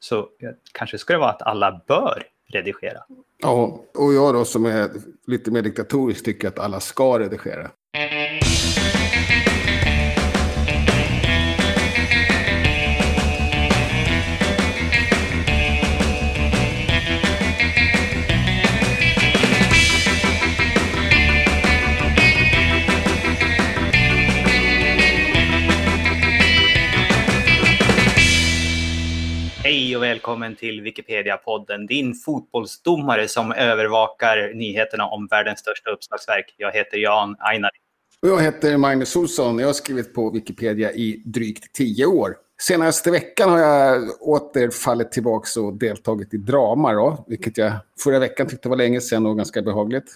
Så kanske ska det vara att alla bör redigera. Ja, och jag då som är lite mer diktatorisk tycker att alla ska redigera. Välkommen till Wikipedia-podden, din fotbollsdomare som övervakar nyheterna om världens största uppslagsverk. Jag heter Jan Einar. Och jag heter Magnus Olsson. Jag har skrivit på Wikipedia i drygt tio år. Senaste veckan har jag åter fallit tillbaka och deltagit i drama, då, vilket jag förra veckan tyckte var länge sedan och ganska behagligt.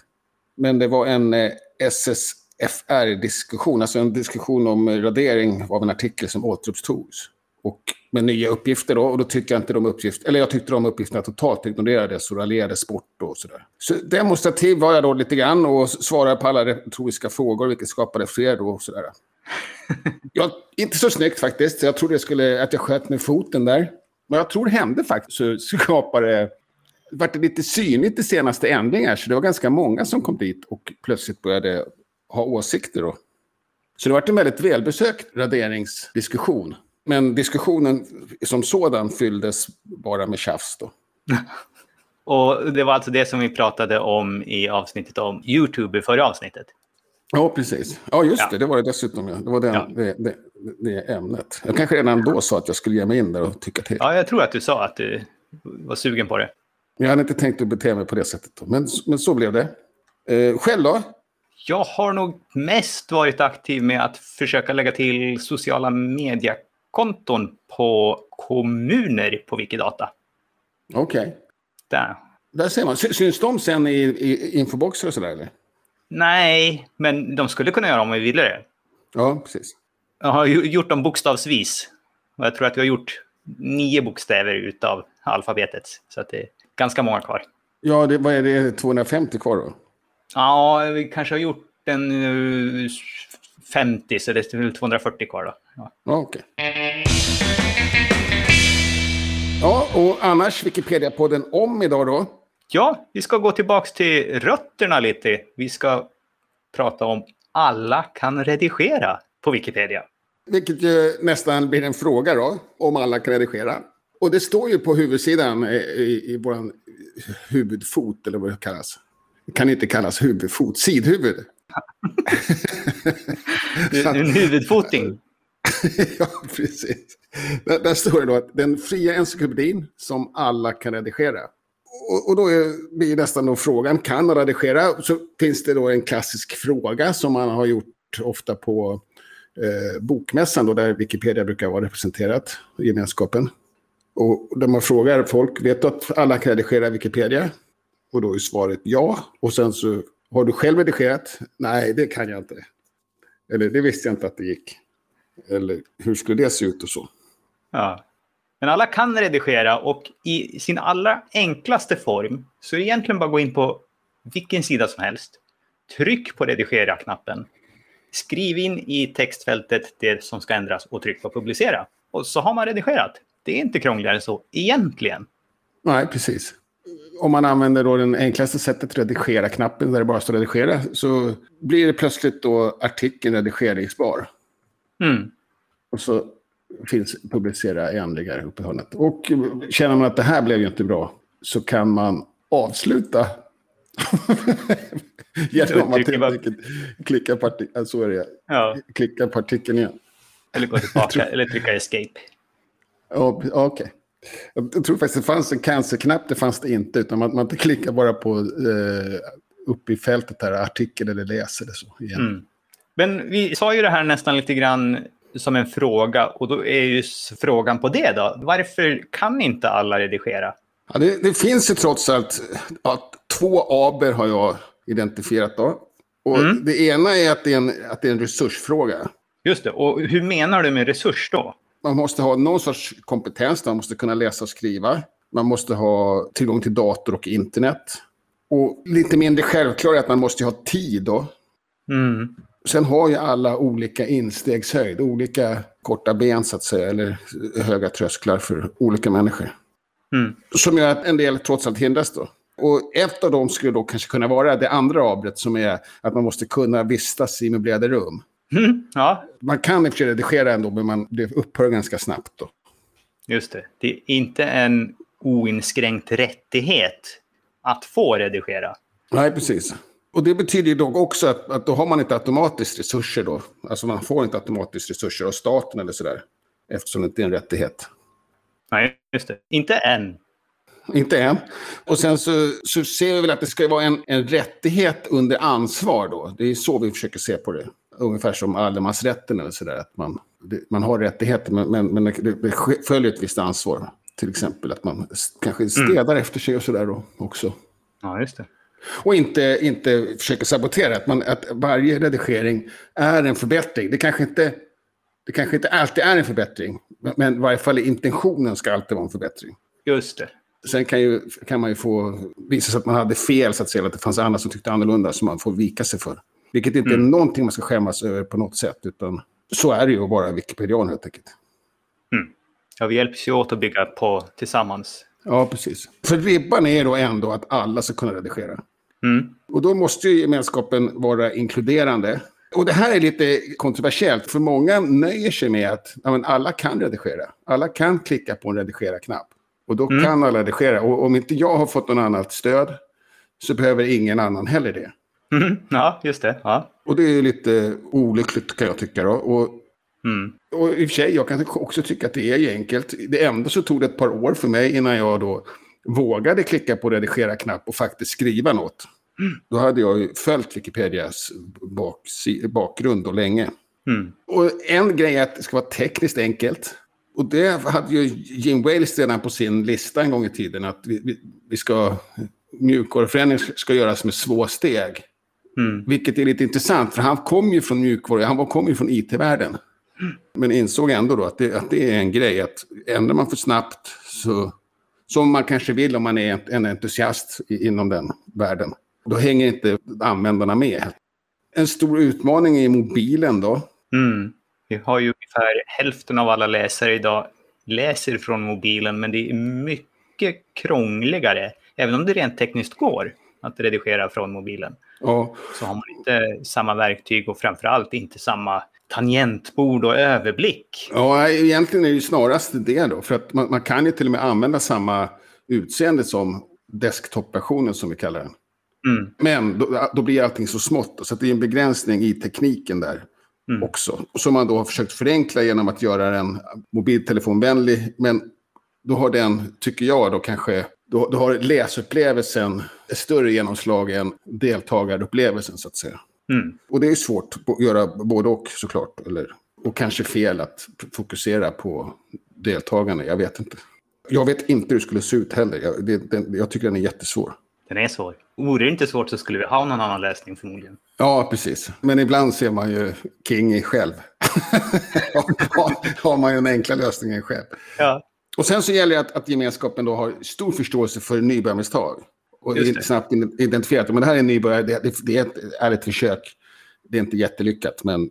Men det var en eh, SSFR-diskussion, alltså en diskussion om radering av en artikel som återupptogs. Och med nya uppgifter då, och då tyckte jag inte de uppgifterna, eller jag tyckte de uppgifterna totalt ignorerades och raljerades bort och sådär. Så demonstrativ var jag då lite grann och svarade på alla retoriska frågor, vilket skapade fler då och sådär. ja, inte så snyggt faktiskt, jag trodde jag skulle, att jag sköt med foten där. Men jag tror det hände faktiskt, så skapade det vart det lite synligt i senaste ändringar, så det var ganska många som kom dit och plötsligt började ha åsikter då. Så det var en väldigt välbesökt raderingsdiskussion. Men diskussionen som sådan fylldes bara med tjafs då. Och det var alltså det som vi pratade om i avsnittet om YouTube i förra avsnittet. Ja, precis. Ja, just ja. det. Det var det dessutom. Ja. Det var den, ja. det, det, det, ämnet. Jag kanske redan då sa att jag skulle ge mig in där och tycka till. Ja, jag tror att du sa att du var sugen på det. Jag hade inte tänkt att bete mig på det sättet. Då. Men, men så blev det. Eh, själv då? Jag har nog mest varit aktiv med att försöka lägga till sociala medier konton på kommuner på Wikidata. Okej. Okay. Där. Där ser man. Syns de sen i, i infoboxar och sådär eller? Nej, men de skulle kunna göra om vi ville det. Ja, precis. Jag har gjort dem bokstavsvis. Och jag tror att vi har gjort nio bokstäver utav alfabetet. Så att det är ganska många kvar. Ja, det, vad är det? 250 kvar då? Ja, vi kanske har gjort en 50, så det är 240 kvar då. Ja. Okej. Okay. Ja, och annars Wikipedia-podden om idag då? Ja, vi ska gå tillbaka till rötterna lite. Vi ska prata om alla kan redigera på Wikipedia. Vilket ju nästan blir en fråga då, om alla kan redigera. Och det står ju på huvudsidan i, i, i vår huvudfot, eller vad det kallas. Det kan inte kallas huvudfot, sidhuvud en huvudfoting. ja, precis. Där, där, står det då att den fria encyklopedin som alla kan redigera. Och, och då är, blir nästan då frågan, kan man redigera? Så finns det då en klassisk fråga som man har gjort ofta på eh, Bokmässan, då, där Wikipedia brukar vara representerat, gemenskapen. Och där man frågar folk, vet du att alla kan redigera Wikipedia? Och då är svaret ja. Och sen så, har du själv redigerat? Nej, det kan jag inte. Eller det visste jag inte att det gick. Eller hur skulle det se ut och så? Ja. Men alla kan redigera och i sin allra enklaste form så är det egentligen bara att gå in på vilken sida som helst. Tryck på redigera-knappen. Skriv in i textfältet det som ska ändras och tryck på publicera. Och så har man redigerat. Det är inte krångligare än så egentligen. Nej, precis. Om man använder då den enklaste sättet, redigera-knappen, där det bara står redigera, så blir det plötsligt då artikeln redigeringsbar. Mm. Och så finns publicera ändringar uppe i hörnet. Och känner man att det här blev ju inte bra så kan man avsluta. Genom att helt klicka på, artikeln. Ja. klicka på artikeln igen. Eller gå tillbaka, eller trycka escape. Okej. Okay. Jag tror faktiskt det fanns en cancer-knapp, det fanns det inte. Utan man, man klickar bara på eh, upp i fältet här, artikel eller läs eller så. Igen. Mm. Men vi sa ju det här nästan lite grann som en fråga och då är ju frågan på det då. Varför kan inte alla redigera? Ja, det, det finns ju trots allt ja, två aber har jag identifierat då. Och mm. Det ena är att det är, en, att det är en resursfråga. Just det, och hur menar du med resurs då? Man måste ha någon sorts kompetens, man måste kunna läsa och skriva. Man måste ha tillgång till dator och internet. Och lite mindre självklart är att man måste ha tid då. Mm. Sen har ju alla olika instegshöjd, olika korta ben så att säga, eller höga trösklar för olika människor. Mm. Som gör att en del trots allt hindras då. Och ett av dem skulle då kanske kunna vara det andra avbrott som är att man måste kunna vistas i möblerade rum. Mm. Ja, Man kan i och för sig redigera ändå, men man, det upphör ganska snabbt då. just det. Det är inte en oinskränkt rättighet att få redigera. Nej, precis. Och det betyder ju dock också att, att då har man inte automatiskt resurser då. Alltså man får inte automatiskt resurser av staten eller sådär. Eftersom det inte är en rättighet. Nej, just det. Inte än. Inte än. Och sen så, så ser vi väl att det ska vara en, en rättighet under ansvar då. Det är så vi försöker se på det. Ungefär som allemansrätten eller sådär. Att man, det, man har rättigheter men, men, men det, följer ett visst ansvar. Till exempel att man kanske städar efter sig och sådär då också. Ja, just det. Och inte, inte försöker sabotera. Att, man, att varje redigering är en förbättring. Det kanske inte, det kanske inte alltid är en förbättring. Men, men i varje fall intentionen ska alltid vara en förbättring. Just det. Sen kan, ju, kan man ju få visa sig att man hade fel, så att säga. Att det fanns andra som tyckte annorlunda som man får vika sig för. Vilket inte är någonting man ska skämmas över på något sätt. Utan så är det ju att vara Wikipedian helt enkelt. Ja, vi hjälps ju åt att bygga på tillsammans. Ja, precis. För ribban är då ändå att alla ska kunna redigera. Mm. Och då måste ju gemenskapen vara inkluderande. Och det här är lite kontroversiellt, för många nöjer sig med att ja, alla kan redigera. Alla kan klicka på en redigera-knapp. Och då kan alla redigera. Och om inte jag har fått någon annat stöd så behöver ingen annan heller det. Mm. Ja, just det. Ja. Och det är lite olyckligt kan jag tycka. Då. Och, Mm. och i och för sig, jag kan också tycka att det är enkelt. Det ändå så tog det ett par år för mig innan jag då vågade klicka på redigera-knapp och faktiskt skriva något. Då hade jag ju följt Wikipedias bak, bakgrund då länge. Mm. Och en grej är att det ska vara tekniskt enkelt. Och det hade ju Jim Wales redan på sin lista en gång i tiden. Att vi, vi, vi ska, mjukvaruförändring ska göras med små steg. Mm. Vilket är lite intressant, för han kom ju från mjukvaru, han kom ju från IT-världen. Men insåg ändå då att det, att det är en grej, att ändrar man för snabbt så, som man kanske vill om man är en entusiast inom den världen, då hänger inte användarna med. En stor utmaning är mobilen då. Mm. Vi har ju ungefär hälften av alla läsare idag läser från mobilen, men det är mycket krångligare. Även om det rent tekniskt går att redigera från mobilen Ja, så har man inte samma verktyg och framförallt inte samma tangentbord och överblick. ja egentligen är det ju snarast det då, för att man, man kan ju till och med använda samma utseende som desktop-versionen som vi kallar den. Mm. Men då, då blir allting så smått. Så det är en begränsning i tekniken där Mm. också. Som man då har försökt förenkla genom att göra den mobiltelefonvänlig. Men då har den, tycker jag, då kanske... Då, då har läsupplevelsen större genomslag än deltagarupplevelsen, så att säga. Mm. Och det är svårt att göra både och, såklart. Eller, och kanske fel att fokusera på deltagarna. Jag vet inte. Jag vet inte hur det skulle se ut heller. Jag, det, den, jag tycker den är jättesvår. Den är svår. Vore det inte svårt så skulle vi ha någon annan läsning förmodligen. Ja, precis. Men ibland ser man ju King själv. har, har man ju den enkla lösningen själv. Ja. Och sen så gäller det att, att gemenskapen då har stor förståelse för nybörjarmisstag. Och det är snabbt identifierat. Men det här är en nybörjare, det, det, det är ett ärligt försök. Det är inte jättelyckat, men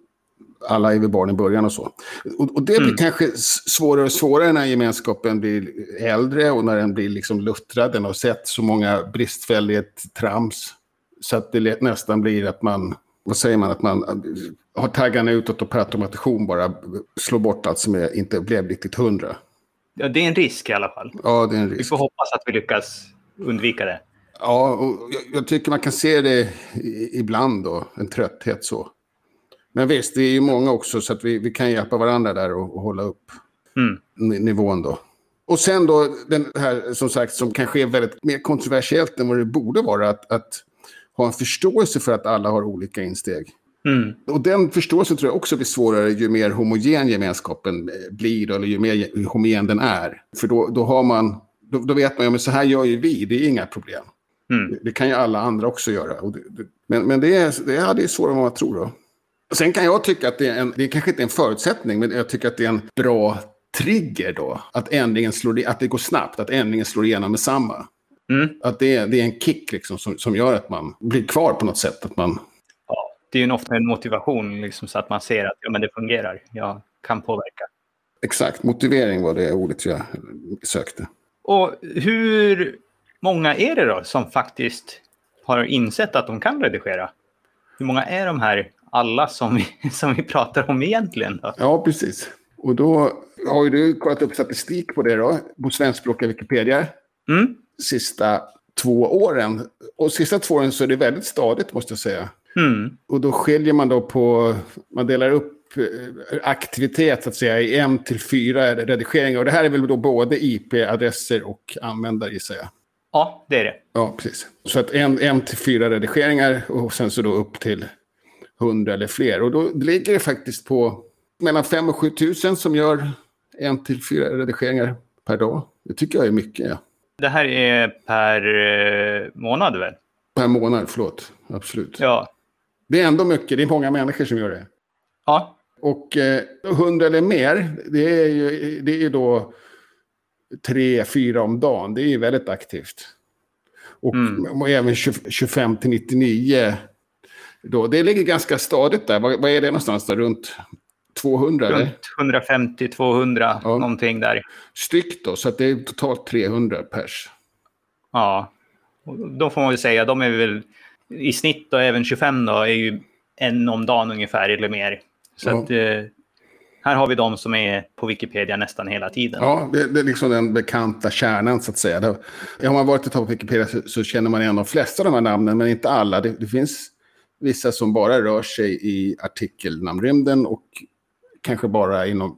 alla är väl barn i början och så. Och, och det blir Mm. kanske svårare och svårare när gemenskapen blir äldre och när den blir liksom luttrad. Den har sett så många bristfälligt trams. Så att det nästan blir att man, vad säger man, att man har taggarna utåt och per automatation bara slår bort allt som är, inte blev riktigt hundra. Ja, det är en risk i alla fall. Ja, det är en Vi risk. får hoppas att vi lyckas undvika det. Ja, och jag, jag tycker man kan se det ibland då, en trötthet så. Men visst, det är ju många också så att vi, vi kan hjälpa varandra där och, och hålla upp Mm. ni- nivån då. Och sen då, den här som sagt som kanske är väldigt mer kontroversiellt än vad det borde vara, att, att ha en förståelse för att alla har olika insteg. Mm. Och den förståelsen tror jag också blir svårare ju mer homogen gemenskapen eh, blir, eller ju mer ge- homogen den är. För då, då har man, då, då vet man ju, men så här gör ju vi, det är inga problem. Mm. Det kan ju alla andra också göra. Det, det, men men det, är, det, ja, det är svårare än vad man tror. Då. Sen kan jag tycka att det är en, det kanske inte är en förutsättning, men jag tycker att det är en bra trigger då. Att ändringen slår, att det går snabbt, att ändringen slår igenom med samma. Mm. Att det, är- det är en kick liksom som, som gör att man blir kvar på något sätt. Att man, Ja, det är ju ofta en motivation liksom, så att man ser att ja, men det fungerar. Jag kan påverka. exakt, motivering var det ordet jag sökte. Och hur många är det då som faktiskt har insett att de kan redigera? Hur många är de här alla som vi, som vi pratar om egentligen? Då? Ja, precis. Och då har ju du kollat upp statistik på det då, på svenskspråkiga Wikipedia. Mm. Sista två åren. Och sista två åren så är det väldigt stadigt måste jag säga. Mm. Och då skiljer man då på, man delar upp eh, aktivitet så att säga i en till fyra redigeringar. Och det här är väl då både IP-adresser och användare gissar jag. Ja, det är det. Ja, precis. Så att en, en till fyra redigeringar och sen så då upp till hundra eller fler. Och då ligger det faktiskt på mellan 5 och 7 tusen som gör en till fyra redigeringar per dag. Det tycker jag är mycket. Ja. Det här är per eh, månad väl? Per månad, förlåt. Absolut. Ja. Det är ändå mycket. Det är många människor som gör det. Ja. Och eh, 100 eller mer, det är ju det är då tre, fyra om dagen. Det är ju väldigt aktivt. Och, Mm. och även 20, 25 till 99. Då. Det ligger ganska stadigt där. Vad, vad är det någonstans? Där? Runt 200 eller? Runt 150-200 Ja. någonting där. styck då. Så det är totalt 300 pers. Ja. Då får man väl säga, de är väl i snitt då, även 25 då, är ju en om dagen ungefär eller mer. Så Ja. att eh, här har vi de som är på Wikipedia nästan hela tiden. Ja, det, det är liksom den bekanta kärnan så att säga. Det, har man varit ett tag på Wikipedia så, så känner man igen de flesta av de här namnen, men inte alla. Det, det finns vissa som bara rör sig i artikelnamnrymden och kanske bara inom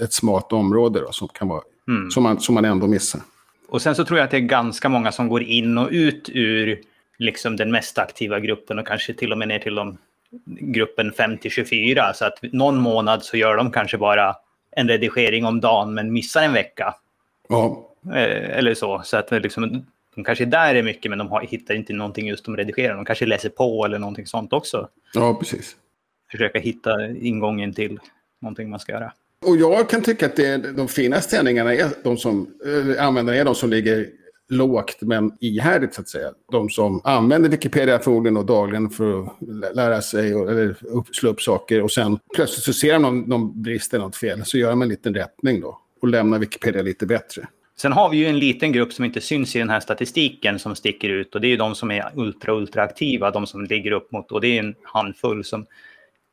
ett smalt område då, som, kan vara, Mm. som, man, som man ändå missar. Och sen så tror jag att det är ganska många som går in och ut ur liksom den mest aktiva gruppen och kanske till och med ner till de, gruppen 5 till 24. Så att någon månad så gör de kanske bara en redigering om dagen men missar en vecka. Ja, Eh, eller så. Så att liksom, de kanske där är mycket men de har, hittar inte någonting just de redigerar. De kanske läser på eller någonting sånt också. ja, precis. Försöka hitta ingången till någonting man ska göra. Och jag kan tycka att det, är- de finaste sändningarna är de som, äh, användarna är de som ligger lågt men ihärdigt så att säga. De som använder Wikipedia förmodligen och dagligen för att lä- lära sig och, eller upp, slå upp saker och sen plötsligt så ser de någon, någon brist eller något fel så gör de en liten rättning då och lämnar Wikipedia lite bättre. Sen har vi ju en liten grupp som inte syns i den här statistiken som sticker ut och det är ju de som är ultra ultra aktiva, de som ligger upp mot och det är en handfull som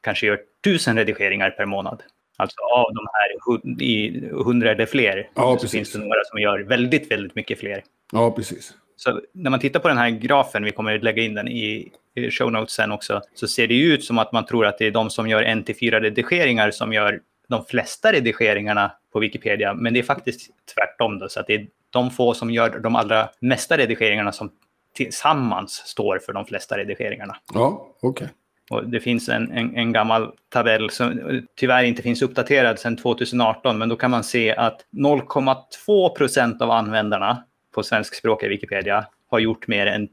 kanske gör tusen redigeringar per månad. Alltså av de här hundra eller fler Ja, så precis. finns det några som gör väldigt, väldigt mycket fler. Ja, precis. Så när man tittar på den här grafen, vi kommer att lägga in den i, show notes sen också, så ser det ut som att man tror att det är de som gör en till fyra redigeringar som gör de flesta redigeringarna på Wikipedia. Men det är faktiskt tvärtom då, så att det är de få som gör de allra mesta redigeringarna som tillsammans står för de flesta redigeringarna. Ja, okej. Och det finns en, en, en gammal tabell som tyvärr inte finns uppdaterad sedan 2018, men då kan man se att 0,2 procent av användarna på svenskspråkiga Wikipedia har gjort mer än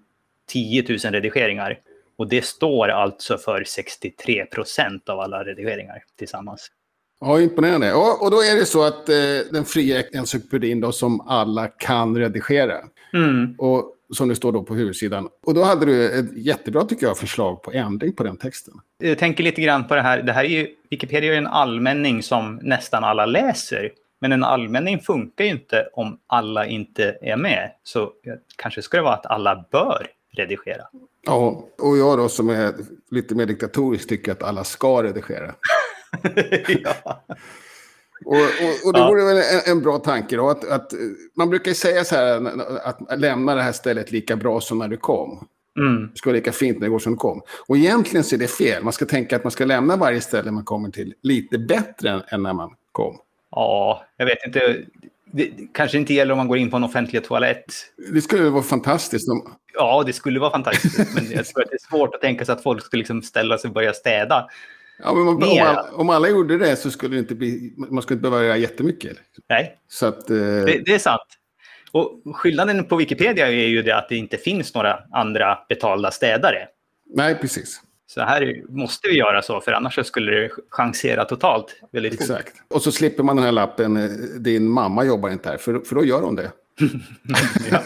10 000 redigeringar. Och det står alltså för 63 procent av alla redigeringar tillsammans. Ja, imponerande. Ja, och då är det så att eh, den fria encyklopedin då som alla kan redigera. Mm. Och som det står då på huvudsidan. Och då hade du ett jättebra, tycker jag, förslag på ändring på den texten. Jag tänker lite grann på det här. Det här är ju, Wikipedia är ju en allmänning som nästan alla läser. Men en allmänning funkar ju inte om alla inte är med. Så kanske ska det vara att alla bör redigera. Ja, och jag då som är lite mer diktatorisk tycker att alla ska redigera. ja. Och, och, och det Ja. vore väl en, en bra tanke då. Att, att, man brukar ju säga så här att lämna det här stället lika bra som när du kom. Mm. Det ska vara lika fint när det går som det kom. Och egentligen så är det fel. Man ska tänka att man ska lämna varje ställe man kommer till lite bättre än, än när man kom. Ja, jag vet inte. Det, kanske inte gäller om man går in på en offentlig toalett. Det skulle vara fantastiskt om... Ja, det skulle vara fantastiskt. men jag tror att det är svårt att tänka sig att folk skulle liksom ställa sig och börja städa. Ja, men om, om, alla, om alla gjorde det så skulle det inte bli... Man skulle inte behöva göra jättemycket. Nej, Så att... Eh, det, det är sant. Och skillnaden på Wikipedia är ju det att det inte finns några andra betalda städare. nej, precis. Så här måste vi göra så, för annars skulle det chansera totalt väldigt fort. Exakt. Och så slipper man den här lappen, eh, din mamma jobbar inte här, för, för då gör hon det. Ja.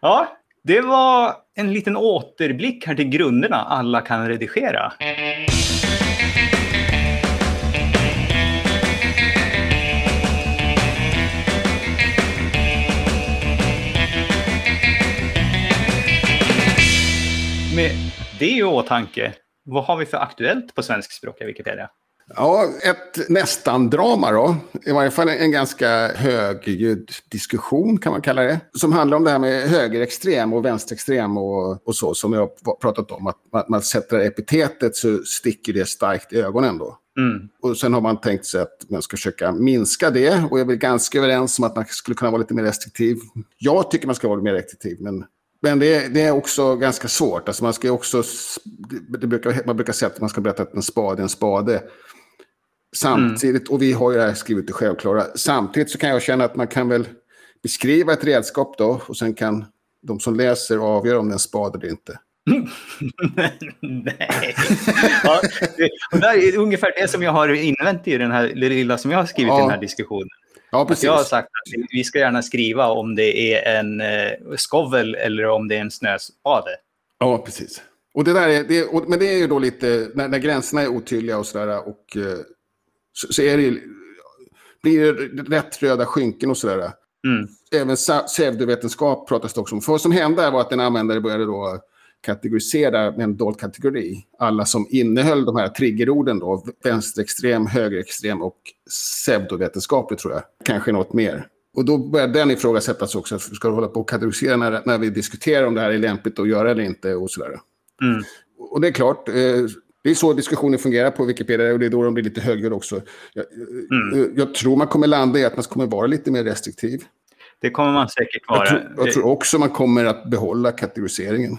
ja, det var en liten återblick här till grunderna alla kan redigera. Det i åtanke, vad har vi för aktuellt på svenskspråkiga Wikipedia? Ja, ett nästan-drama då. I varje fall en ganska högljudd diskussion kan man kalla det. Som handlar om det här med högerextrem och vänsterextrem och, och så som jag har pratat om. Att man, man sätter epitetet så sticker det starkt i ögonen då. Mm. Och sen har man tänkt sig att man ska försöka minska det. Och jag är väl ganska överens om att man skulle kunna vara lite mer restriktiv. Jag tycker man ska vara mer restriktiv, men men det, det, är också ganska svårt. Alltså man, ska också, det brukar, man brukar säga att man ska berätta att en spade är en spade. Samtidigt, mm. och vi har ju det här skrivit det självklara, samtidigt så kan jag känna att man kan väl beskriva ett redskap då och sen kan de som läser avgöra om det är en spade eller inte. Nej. Ja, det, det är ungefär det som jag har invänt i den här lilla som jag har skrivit ja. i den här diskussionen. Ja, precis. Jag har sagt att vi ska gärna skriva om det är en eh, skovel eller om det är en snöspade. Ja, precis. Och det där är, det, och, men det är ju då lite, när, när gränserna är otydliga och sådär, och eh, så, så, är det, blir det rätt röda skynken och sådär. Mm. Även pseudovetenskap pratas det också om. För vad som hände var att en användare började då kategorisera med en dold kategori. Alla som innehöll de här triggerorden då, vänsterextrem, högerextrem och pseudovetenskaplig tror jag. Kanske något mer. Och då börjar den ifrågasättas också. Ska du hålla på och kategorisera när, när vi diskuterar om det här är lämpligt att göra eller inte och sådär. Mm. Och det är klart, eh, det är så diskussioner fungerar på Wikipedia och det är då de blir lite högre också. Jag, mm. Eh, jag tror man kommer landa i att man kommer vara lite mer restriktiv. Det kommer man säkert vara. Jag tror, jag tror också man kommer att behålla kategoriseringen.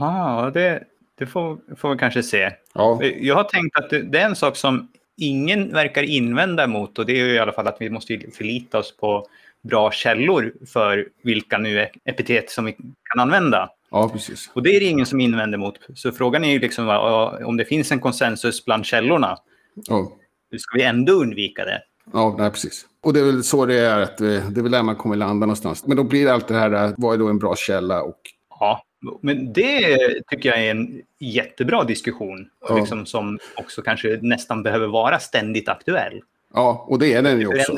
Ja, det, det får, får vi kanske se. Ja. Jag har tänkt att det, det, är en sak som ingen verkar invända mot och det är ju i alla fall att vi måste förlita oss på bra källor för vilka nu epitet som vi kan använda. Ja, precis. Och det är det ingen som invänder mot. Så frågan är ju liksom om det finns en konsensus bland källorna. Ja. Ska vi ändå undvika det? Ja, nej, precis. Och det är väl så det är, att det är väl där man kommer landa någonstans. Men då blir det allt det här, vad är då en bra källa och... Ja, men det tycker jag är en jättebra diskussion. Ja. Liksom, som också kanske nästan behöver vara ständigt aktuell. Ja, och det är den ju också.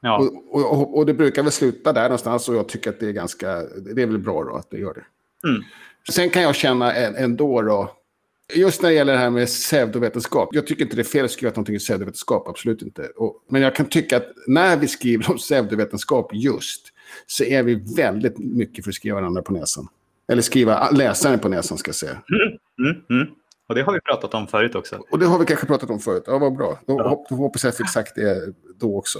Ja. Och, och, och, det brukar väl sluta där någonstans och jag tycker att det är ganska, det är väl bra då att det gör det. Mm. Sen kan jag känna ändå då, just när det gäller det här med pseudovetenskap. Jag tycker inte det är fel att skriva någonting i pseudovetenskap, absolut inte. Och, men jag kan tycka att när vi skriver om pseudovetenskap just, så är vi väldigt mycket för att skriva varandra på näsan. Eller skriva läsaren på näsan, ska jag säga. Mm, mm, mm. Och det har vi pratat om förut också. Och det har vi kanske pratat om förut. Ja, vad bra. Då, ja. då hoppas jag att jag fick sagt det då också.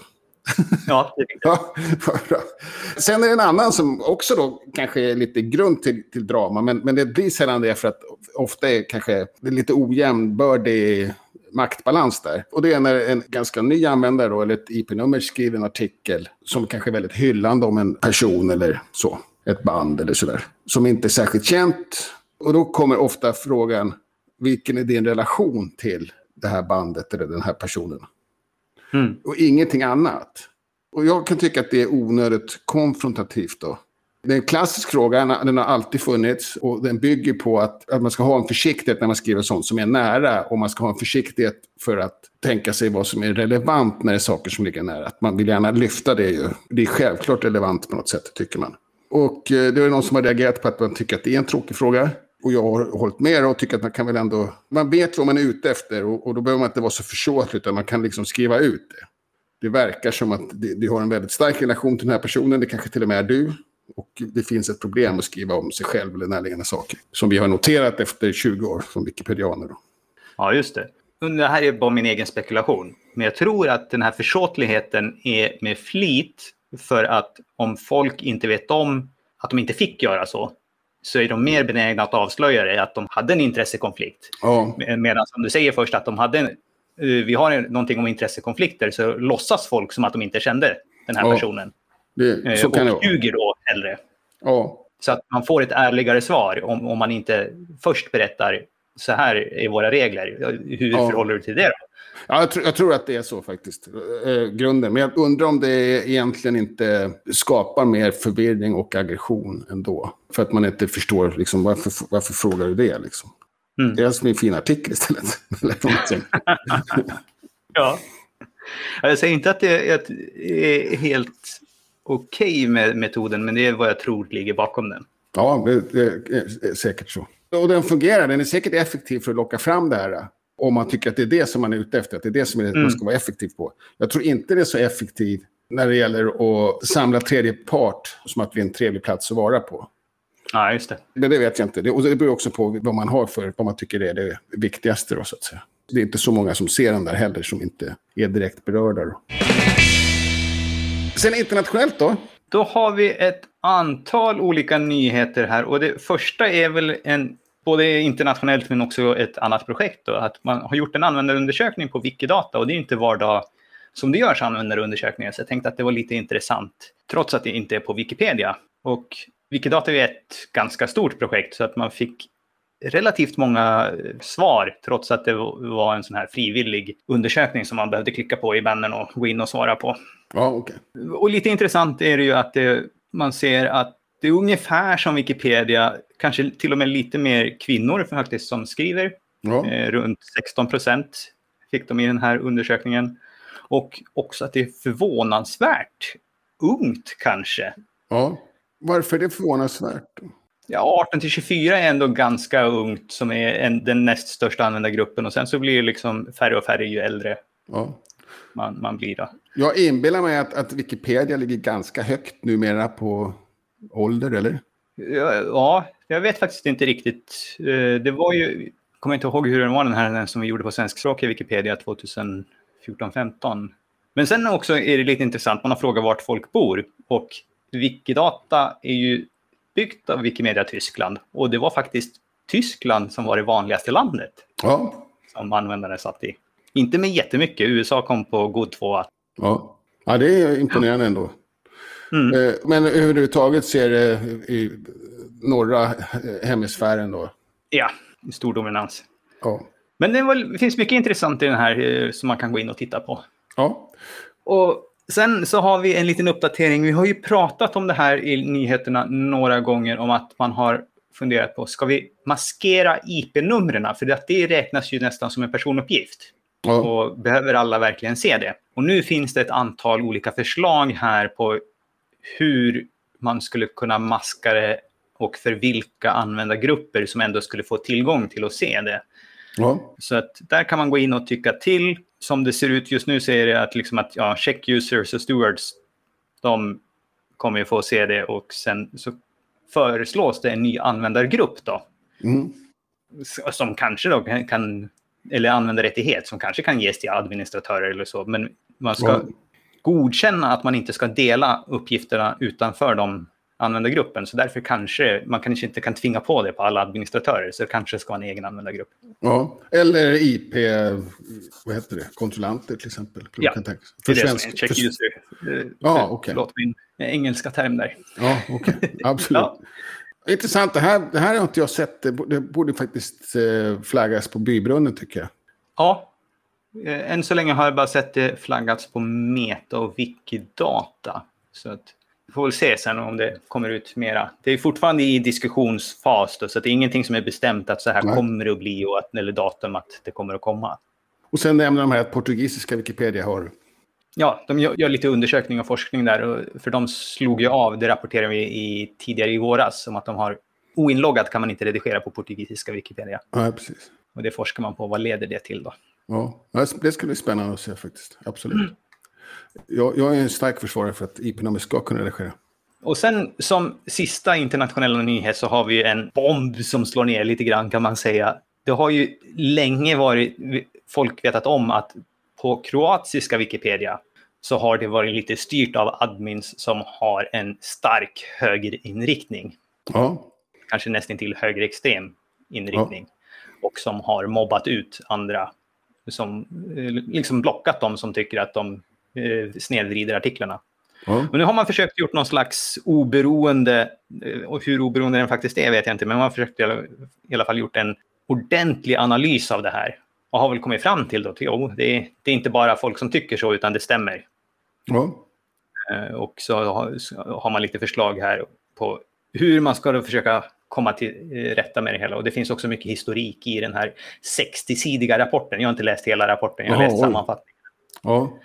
Ja, det fick ja, bra. Sen är det en annan som också då kanske är lite grund till, till drama, men, men det blir sällan det för att ofta är kanske det är lite ojämnbördig maktbalans där. Och det är när en ganska ny användare då, eller ett IP-nummer skriver en artikel som kanske är väldigt hyllande om en person eller så, ett band eller sådär, som inte är särskilt känt. Och då kommer ofta frågan, vilken är din relation till det här bandet eller den här personen? Mm. Och ingenting annat. Och jag kan tycka att det är onödigt konfrontativt då. Det är en klassisk fråga, den har alltid funnits och den bygger på att, att man ska ha en försiktighet när man skriver sånt som är nära och man ska ha en försiktighet för att tänka sig vad som är relevant när det är saker som ligger nära. Att man vill gärna lyfta det ju. Det är självklart relevant på något sätt, tycker man. Och eh, det är någon som har reagerat på att man tycker att det är en tråkig fråga. Och jag har hållit med och tycker att man kan väl ändå... Man vet vad man är ute efter och, och då behöver man inte vara så försåtlig utan man kan liksom skriva ut det. Det verkar som att du har en väldigt stark relation till den här personen, det kanske till och med är du. Och det finns ett problem att skriva om sig själv eller närliggande saker. Som vi har noterat efter 20 år som wikipedianer. Då. Ja, just det. Det här är bara min egen spekulation. Men jag tror att den här försåtligheten är med flit för att om folk inte vet om att de inte fick göra så, så är de mer benägna att avslöja det, att de hade en intressekonflikt. Ja. Medan om du säger först att de hade, eh, vi har någonting om intressekonflikter, så låtsas folk som att de inte kände den här ja. personen. Det, så och kan det ljuger då hellre. Ja. Så att man får ett ärligare svar om, om man inte först berättar så här är våra regler. Hur ja. förhåller du till det då? Ja, jag, tror, jag tror att det är så faktiskt, eh, grunden. Men jag undrar om det egentligen inte skapar mer förvirring och aggression ändå. För att man inte förstår liksom, varför, varför frågar du det. Liksom. Mm. Det är som en fin artikel istället. ja. Jag säger inte att det är helt okej okay med metoden, men det är vad jag tror ligger bakom den. Ja, det är säkert så. Och den fungerar, den är säkert effektiv för att locka fram det här. Om man tycker att det är det som man är ute efter, att det är det som mm. man ska vara effektiv på. Jag tror inte det är så effektivt när det gäller att samla tredje part som att vi är en trevlig plats att vara på. Ja, just det. Men det vet jag inte. Det, och det beror också på vad man har för, vad man tycker är det viktigaste då, så att säga. Det är inte så många som ser den där heller som inte är direkt berörda. Då. Sen internationellt då? Då har vi ett antal olika nyheter här och det första är väl en både internationellt men också ett annat projekt. Då, att man har gjort en användarundersökning på Wikidata och det är inte var dag som det görs användarundersökningar. Så jag tänkte att det var lite intressant, trots att det inte är på Wikipedia. Och Wikidata är ett ganska stort projekt så att man fick relativt många svar trots att det var en sån här frivillig undersökning som man behövde klicka på i bannern och gå in och svara på. Ja, okay. Och lite intressant är det ju att det, man ser att det är ungefär som Wikipedia, kanske till och med lite mer kvinnor faktiskt som skriver. Ja. Eh, runt 16 procent fick de i den här undersökningen. Och också att det är förvånansvärt ungt kanske. Ja, varför är det förvånansvärt? Ja, 18 till 24 är ändå ganska ungt som är en, den näst största användargruppen och sen så blir det liksom färre och färre ju äldre ja. man, man blir. Då. Jag inbillar mig att, att Wikipedia ligger ganska högt numera på ålder, eller? Ja, ja, jag vet faktiskt inte riktigt. Eh, det var ju, jag kommer inte ihåg hur den var den här den som vi gjorde på svenskspråkiga Wikipedia 2014-15. Men sen också är det lite intressant, man har frågat vart folk bor. Och Wikidata är ju byggt av Wikimedia Tyskland. Och det var faktiskt Tyskland som var det vanligaste landet. Ja. Som användare satt i. Inte med jättemycket, USA kom på god tvåa. Ja. ja, det är imponerande ändå. Mm. Eh, men överhuvudtaget ser det i norra hemisfären då? Ja, i stor dominans. Ja. Men det, var, det, finns mycket intressant i den här eh, som man kan gå in och titta på. Ja. Och sen så har vi en liten uppdatering. Vi har ju pratat om det här i nyheterna några gånger om att man har funderat på, ska vi maskera IP-numren? För det räknas ju nästan som en personuppgift. Ja. Och behöver alla verkligen se det? Och nu finns det ett antal olika förslag här på hur man skulle kunna maska det och för vilka användargrupper som ändå skulle få tillgång till att se det. Ja. Så att där kan man gå in och tycka till. Som det ser ut just nu så är det att, liksom att ja, check users och stewards, de kommer ju få se det och sen så föreslås det en ny användargrupp då. Mm. Som kanske då kan, eller användarrättighet som kanske kan ges till administratörer eller så. Men man ska ja godkänna att man inte ska dela uppgifterna utanför de användargruppen. Så därför kanske man kanske inte kan tvinga på det på alla administratörer. Så det kanske ska vara en egen användargrupp. Ja, eller IP, vad heter det, kontrollanter till exempel. Ja, för det är det svensk, är check för... user. Eh, ja, okej. Okay. min engelska term där. Ja, okej. Okay. Absolut. ja. Intressant, det här, det här har inte jag sett. Det borde, det faktiskt eh, flaggas på bybrunnen tycker jag. Ja, Eh, än så länge har jag bara sett det flaggats på Meta och Wikidata. Så att vi får väl se sen om det kommer ut mera. Det är fortfarande i diskussionsfas, då, så det är ingenting som är bestämt att så här Nej. kommer det att bli och att, eller datum att det kommer att komma. Och sen nämner de här att portugisiska Wikipedia har... Ja, de gör, gör lite undersökning och forskning där. Och för de slog ju av, det rapporterade vi i, tidigare i våras, om att de har oinloggat kan man inte redigera på portugisiska Wikipedia. Ja, precis. Och det forskar man på, vad leder det till då? Ja, det skulle bli spännande att se faktiskt. Absolut. Mm. Jag, jag, är en stark försvarare för att IP-nummer ska kunna redigera. Och sen som sista internationella nyhet så har vi en bomb som slår ner lite grann kan man säga. Det har ju länge varit folk vetat om att på kroatiska Wikipedia så har det varit lite styrt av admins som har en stark högerinriktning. Ja. Kanske nästan till högerextrem inriktning. Ja. Och som har mobbat ut andra som eh, liksom blockat dem som tycker att de eh, snedvrider artiklarna. Mm. Men nu har man försökt gjort någon slags oberoende, eh, och hur oberoende den faktiskt är vet jag inte, men man har försökt i alla fall gjort en ordentlig analys av det här. Och har väl kommit fram till att jo, det, är, det är inte bara folk som tycker så, utan det stämmer. Mm. Och så har, har, man lite förslag här på hur man ska försöka komma till eh, rätta med det hela. Och det finns också mycket historik i den här 60-sidiga rapporten. Jag har inte läst hela rapporten, jag har läst sammanfattningen. Ja.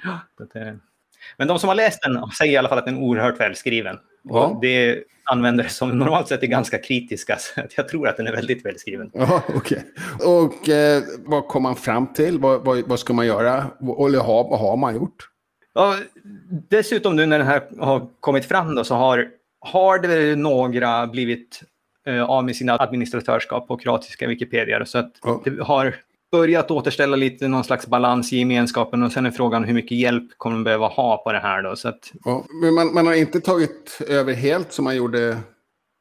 Men de som har läst den säger i alla fall att den är oerhört välskriven. Ja. Och det är användare som normalt sett är ganska kritiska, så jag tror att den är väldigt välskriven. Ja, okej. Och eh, vad kom man fram till? Vad, vad, vad ska man göra? Eller ha, vad har man gjort? Ja, dessutom nu när den här har kommit fram då, så har, har det några blivit av med sina administratörskap på kroatiska Wikipedia. Så att Ja. det har börjat återställa lite någon slags balans i gemenskapen och sen är frågan hur mycket hjälp kommer man behöva ha på det här då. Så att, Ja, men man, man har inte tagit över helt som man gjorde...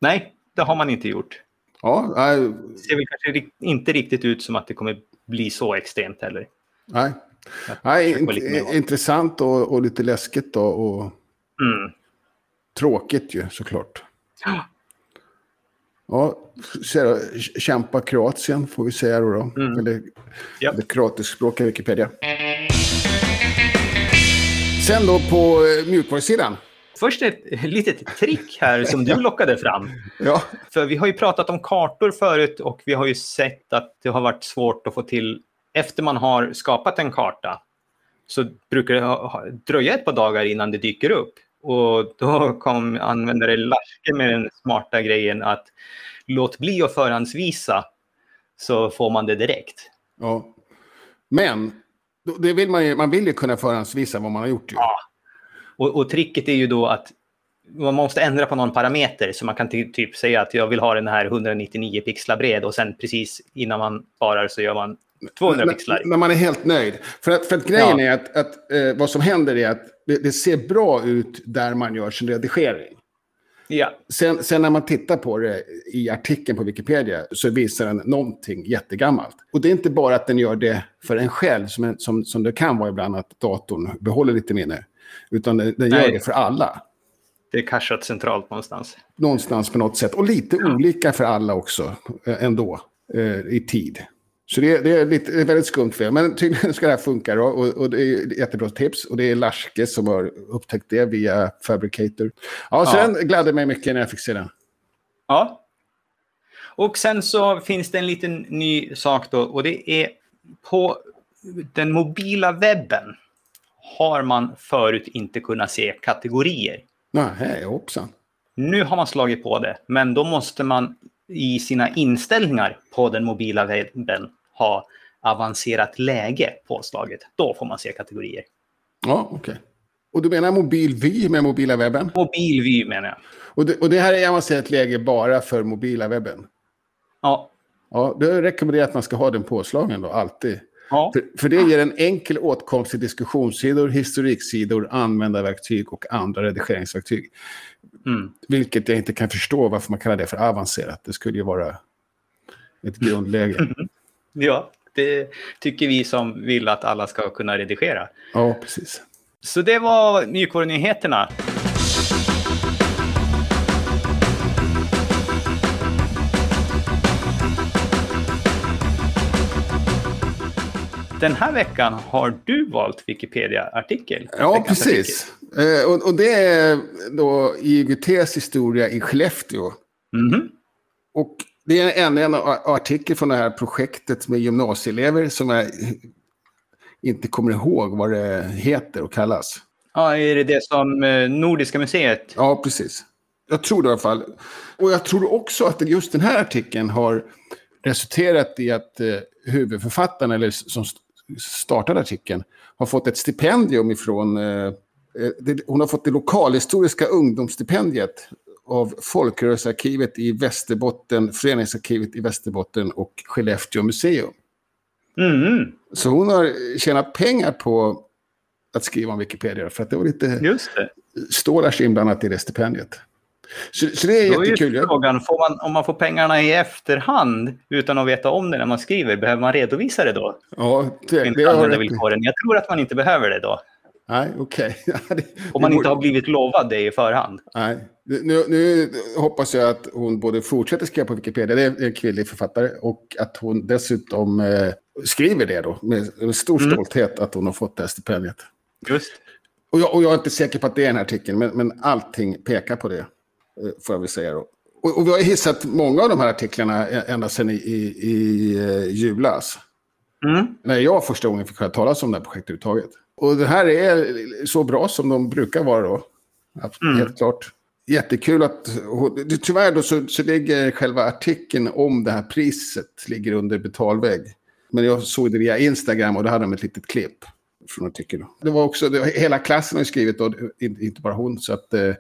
nej, det har man inte gjort. Ja, nej, Det ser väl kanske inte riktigt ut som att det kommer bli så extremt heller. nej. Nej int- intressant och, och lite läskigt då, och Mm. tråkigt ju såklart. Ja. Ja, kämpa Kroatien får vi säga då. då. Mm. Eller Ja. det kroatiskspråkiga Wikipedia. Sen då på eh, mjukvarusidan. Först ett litet trick här som du lockade fram. Ja, För vi har ju pratat om kartor förut och vi har ju sett att det har varit svårt att få till, efter man har skapat en karta, så brukar det dröja ett par dagar innan det dyker upp. Och då kom användare Larske med den smarta grejen att låt bli att förhandsvisa så får man det direkt. ja. Men det vill man, ju, man vill ju kunna förhandsvisa vad man har gjort. Ju. Ja. Och, och tricket är ju då att man måste ändra på någon parameter så man kan ty- typ säga att jag vill ha den här 199 pixlar bred och sen precis innan man sparar så gör man 200 När- pixlar. När man är helt nöjd. För att, för att grejen Ja. är att, att eh, vad som händer är att det, det ser bra ut där man gör sin redigering. Ja, Sen, sen när man tittar på det i artikeln på Wikipedia så visar den någonting jättegammalt. Och det är inte bara att den gör det för en själv, som, en- som, som det kan vara ibland att datorn behåller lite minne. Utan den, den gör det för alla. det är cachat centralt någonstans. Någonstans på något sätt. Och lite olika för alla också eh, ändå eh, i tid. Så det, är- det, är lite, är väldigt skumt fel. Men tydligen ska det här funka då. Och, och det är ett jättebra tips. Och det är Larske som har upptäckt det via Fabricator. Ja, så Ja. den gladde mig mycket när jag fick se den. Ja. Och sen så finns det en liten ny sak då och det är på den mobila webben har man förut inte kunnat se kategorier. Nej, hoppsan. Nu har man slagit på det, men då måste man i sina inställningar på den mobila webben ha avancerat läge påslaget. Då får man se kategorier. Ja, okej. Och du menar mobil vy med mobila webben? Mobilvy menar jag. Och det, och det här är avancerat läge bara för mobila webben? Ja. Ja, då rekommenderar jag att man ska ha den påslagen då, alltid. ja. För, för det ger en enkel åtkomst till diskussionssidor, historiksidor, användarverktyg och andra redigeringsverktyg. Mm. Vilket jag inte kan förstå varför man kallar det för avancerat. Det skulle ju vara ett grundläge. ja, det tycker vi som vill att alla ska kunna redigera. Ja, precis. Så det var mjukvarunyheterna. Den här veckan har du valt Wikipedia-artikel. Ja, precis. Eh, och, och det är då IGTs historia i Skellefteå. artikel. Mhm. Och det är en, en artikel från det här projektet med gymnasieelever som jag inte kommer ihåg vad det heter och kallas. Ja, är det det som eh, Nordiska museet? Ja, precis. Jag tror det i alla fall. Och jag tror också att just den här artikeln har resulterat i att eh, huvudförfattaren, eller som st- startade artikeln, har fått ett stipendium ifrån... Eh, eh, det, hon har fått det lokalhistoriska ungdomsstipendiet av Folkrörelsearkivet i Västerbotten, Föreningsarkivet i Västerbotten och Skellefteå museum. Mhm, Så hon har tjänat pengar på att skriva om Wikipedia, för att det var lite just det. stålars inblandat i det stipendiet. Så, så det är Då är jättekul. Jag- frågan, får man, om man får pengarna i efterhand utan att veta om det när man skriver, behöver man redovisa det då? Ja, det, det har användarvillkoren? Jag tror att man inte behöver det då. Nej, okej. Det- Om man inte har blivit lovad det i förhand. Nej. Nu, nu hoppas jag att hon både fortsätter skriva på Wikipedia, det är en kvinnlig författare, och att hon dessutom eh, skriver det då med, med stor Mm. stolthet att hon har fått det här stipendiet. Just. Och jag, och jag är inte säker på att det är den här artikeln, men, men allting pekar på det, eh, får jag väl säga då. Och, och vi har hissat många av de här artiklarna ä- ända sedan i, i, i eh, julas. Mm. när jag första gången fick höra talas om det här projektet överhuvudtaget. Och det här är så bra som de brukar vara då. Mm. Helt klart. jättekul att... Tyvärr då så, så ligger själva artikeln om det här priset ligger under betalvägg. Men jag såg det via Instagram och då hade de ett litet klipp från artikeln. Det var också, det, hela klassen har skrivit, och inte bara hon, så att... Eh,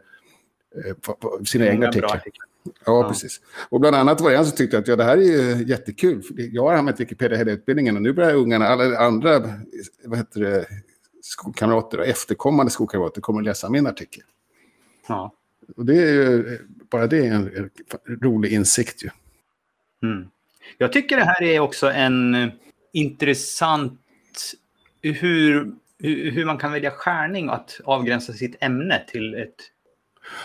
på sina egna artiklar. Ja, ja, precis. Och bland annat var det en som tyckte att ja, det här är ju jättekul. Jag har använt Wikipedia hela utbildningen och nu börjar ungarna, alla andra vad heter det, skolkamrater och efterkommande skolkamrater kommer att läsa min artikel. Ja. Och det är ju, bara det är en, rolig insikt ju. Mm. Jag tycker det här är också en intressant hur, hur man kan välja skärning att avgränsa sitt ämne till ett...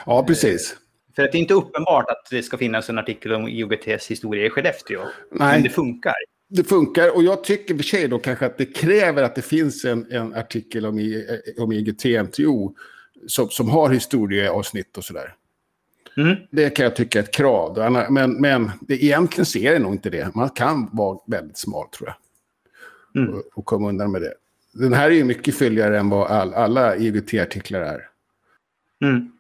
Ja, precis. För att det är inte uppenbart att det ska finnas en artikel om IOGTs historia i Skellefteå. Nej. Men det funkar. Det funkar och jag tycker för sig då kanske att det kräver att det finns en, en artikel om, om IGT-NTO som, som har historieavsnitt och sådär. Mm. Det kan jag tycka är ett krav. Men, men det, egentligen ser det nog inte det. Man kan vara väldigt smal tror jag. Mm. Och, och, komma undan med det. Den här är ju mycket fylligare än vad all, alla IVT-artiklar är. Mm.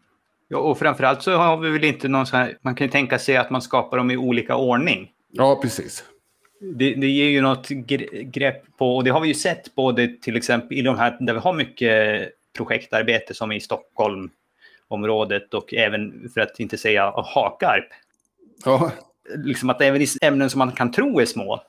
Ja, och framförallt så har vi väl inte någon sån här... Man kan ju tänka sig att man skapar dem i olika ordning. Ja, precis. Det, det ger ju något grepp på, och det har vi ju sett både till exempel i de här där vi har mycket projektarbete som i Stockholmområdet och även för att inte säga Hakarp. Ja. Liksom att även i ämnen som man kan tro är små,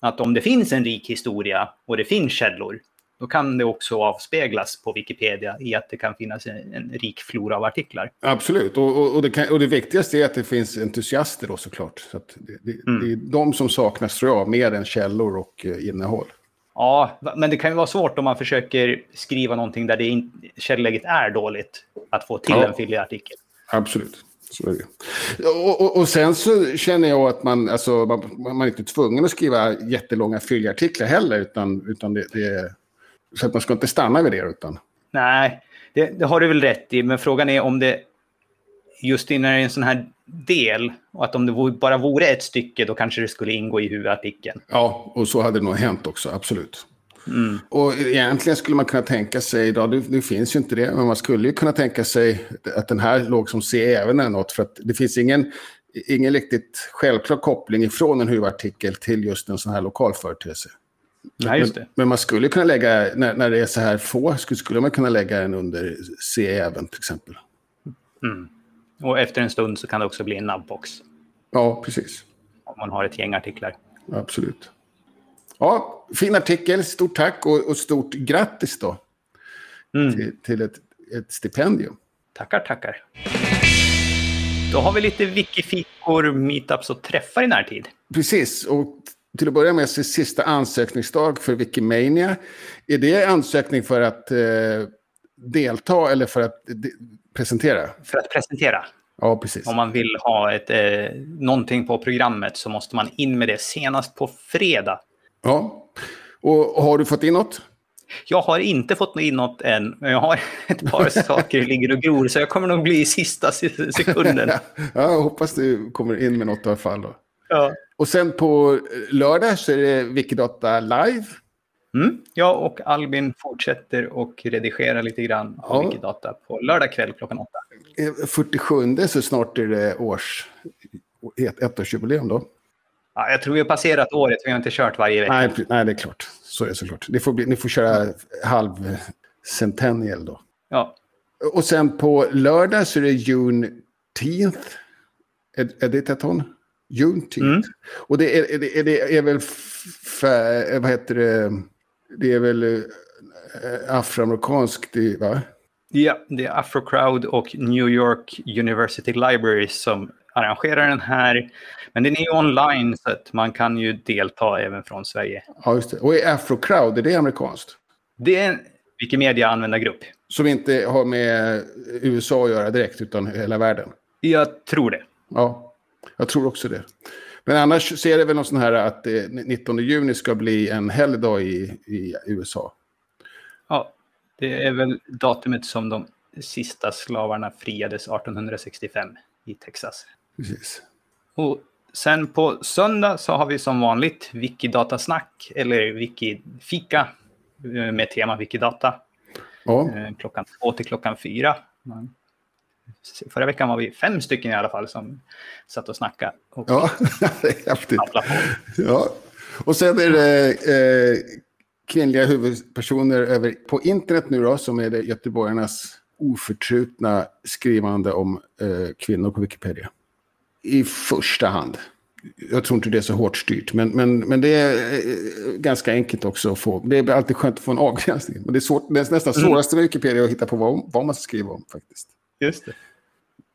att om det finns en rik historia och det finns källor, då kan det också avspeglas på Wikipedia i att det kan finnas en, en rik flora av artiklar. Absolut, och, och, och, det kan, och, det viktigaste är att det finns entusiaster då såklart. Så det, det, mm. det, är de som saknas tror jag, mer än källor och eh, innehåll. Ja, men det kan ju vara svårt om man försöker skriva någonting där det in, källläget är dåligt. Att få till ja. en fyllig artikel. Absolut. Så. Och, och, och, sen så känner jag att man, alltså, man, man är inte tvungen att skriva jättelånga fylliga artiklar heller. Utan, utan det, det, så att man ska inte stanna vid det. Utan... Nej, det, det har du väl rätt i. Men frågan är om det just när det är en sån här del och att om det bara vore ett stycke då kanske det skulle ingå i huvudartikeln. Ja, och så hade det nog hänt också, absolut. Mm. Och egentligen skulle man kunna tänka sig, då, nu, nu finns ju inte det, men man skulle ju kunna tänka sig att den här låg som C även eller något, för att det finns ingen, ingen riktigt självklar koppling ifrån en huvudartikel till just en sån här lokal företeelse. Nej, just det. Men, men, man skulle kunna lägga, när, när det är så här få, skulle, skulle man kunna lägga en under C även till exempel. Mm. Och efter en stund så kan det också bli en nabbbox. Ja, precis. Om man har ett gäng artiklar. Absolut. Ja, fin artikel. Stort tack och, och stort grattis då. Mm. Till, till ett, ett, stipendium. Tackar, tackar. Då har vi lite wikifikor, meetups och träffar i närtid. Precis, och till att börja med sista ansökningsdag för Wikimania. Är det ansökning för att eh, delta eller för att presentera? För att presentera. Ja, precis. Om man vill ha ett, eh, någonting på programmet så måste man in med det senast på fredag. Ja. Och har du fått in något? Jag har inte fått in något än, men jag har ett par saker ligger och gror, så jag kommer nog bli i sista sekunden. ja, jag hoppas du kommer in med något i alla fall. Då. Ja. Och sen på lördag så är det Wikidata live. Mm. Jag och Albin fortsätter och redigerar lite grann på ja. Wikidata på lördag kväll klockan åtta. 47 så snart är det års, ett, ettårsjubileum då. Ja, jag tror vi har passerat året, vi har inte kört varje vecka. Nej, nej det är klart. Så är det såklart. Ni får, bli, ni får köra halv centennial då. Ja. Och sen på lördag så är det June 10th. Är, är det ett ton? June 10th. Mm. Och det är, det, är, det är väl, för, vad heter det, det är väl äh, afroamerikanskt, va? Ja, det är Afrocrowd och New York University Library som arrangerar den här. Men den är online så att man kan ju delta även från Sverige. Ja, just det. Och är Afrocrowd, är det amerikanskt? Det är en Wikimedia-användargrupp. Som inte har med USA att göra direkt, utan hela världen? Jag tror det. Ja, jag tror också det. Men annars ser det väl någon sån här att 19 juni ska bli en helgdag i, i USA. Ja, det är väl datumet som de sista slavarna friades 1865 i Texas. Precis. Och sen på söndag så har vi som vanligt Wikidatasnack eller Wikifika eh, med tema Wikidata. Ja. Eh, klockan två till klockan fyra. Man Förra veckan var vi fem stycken i alla fall som satt och snackade. Och Ja, häftigt. Ja. Och sen är det eh, kvinnliga huvudpersoner över, på internet nu då, som är det göteborgarnas oförtrutna skrivande om eh, kvinnor på Wikipedia. I första hand. Jag tror inte det är så hårt styrt, men, men, men det är eh, ganska enkelt också att få. Det är alltid skönt att få en avgränsning. Men det är, svårt, det är nästan svåraste med Wikipedia att hitta på vad, vad man ska skriva om faktiskt. Just det.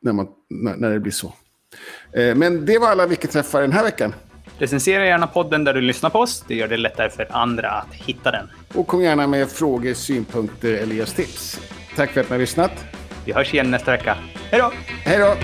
När, man, när, när det blir så. Eh, men det var alla Wiki-träffar den här veckan. Recensera gärna podden där du lyssnar på oss. Det gör det lättare för andra att hitta den. Och kom gärna med frågor, synpunkter eller just tips. Tack för att ni har lyssnat. Vi hörs igen nästa vecka. Hej då! Hej då!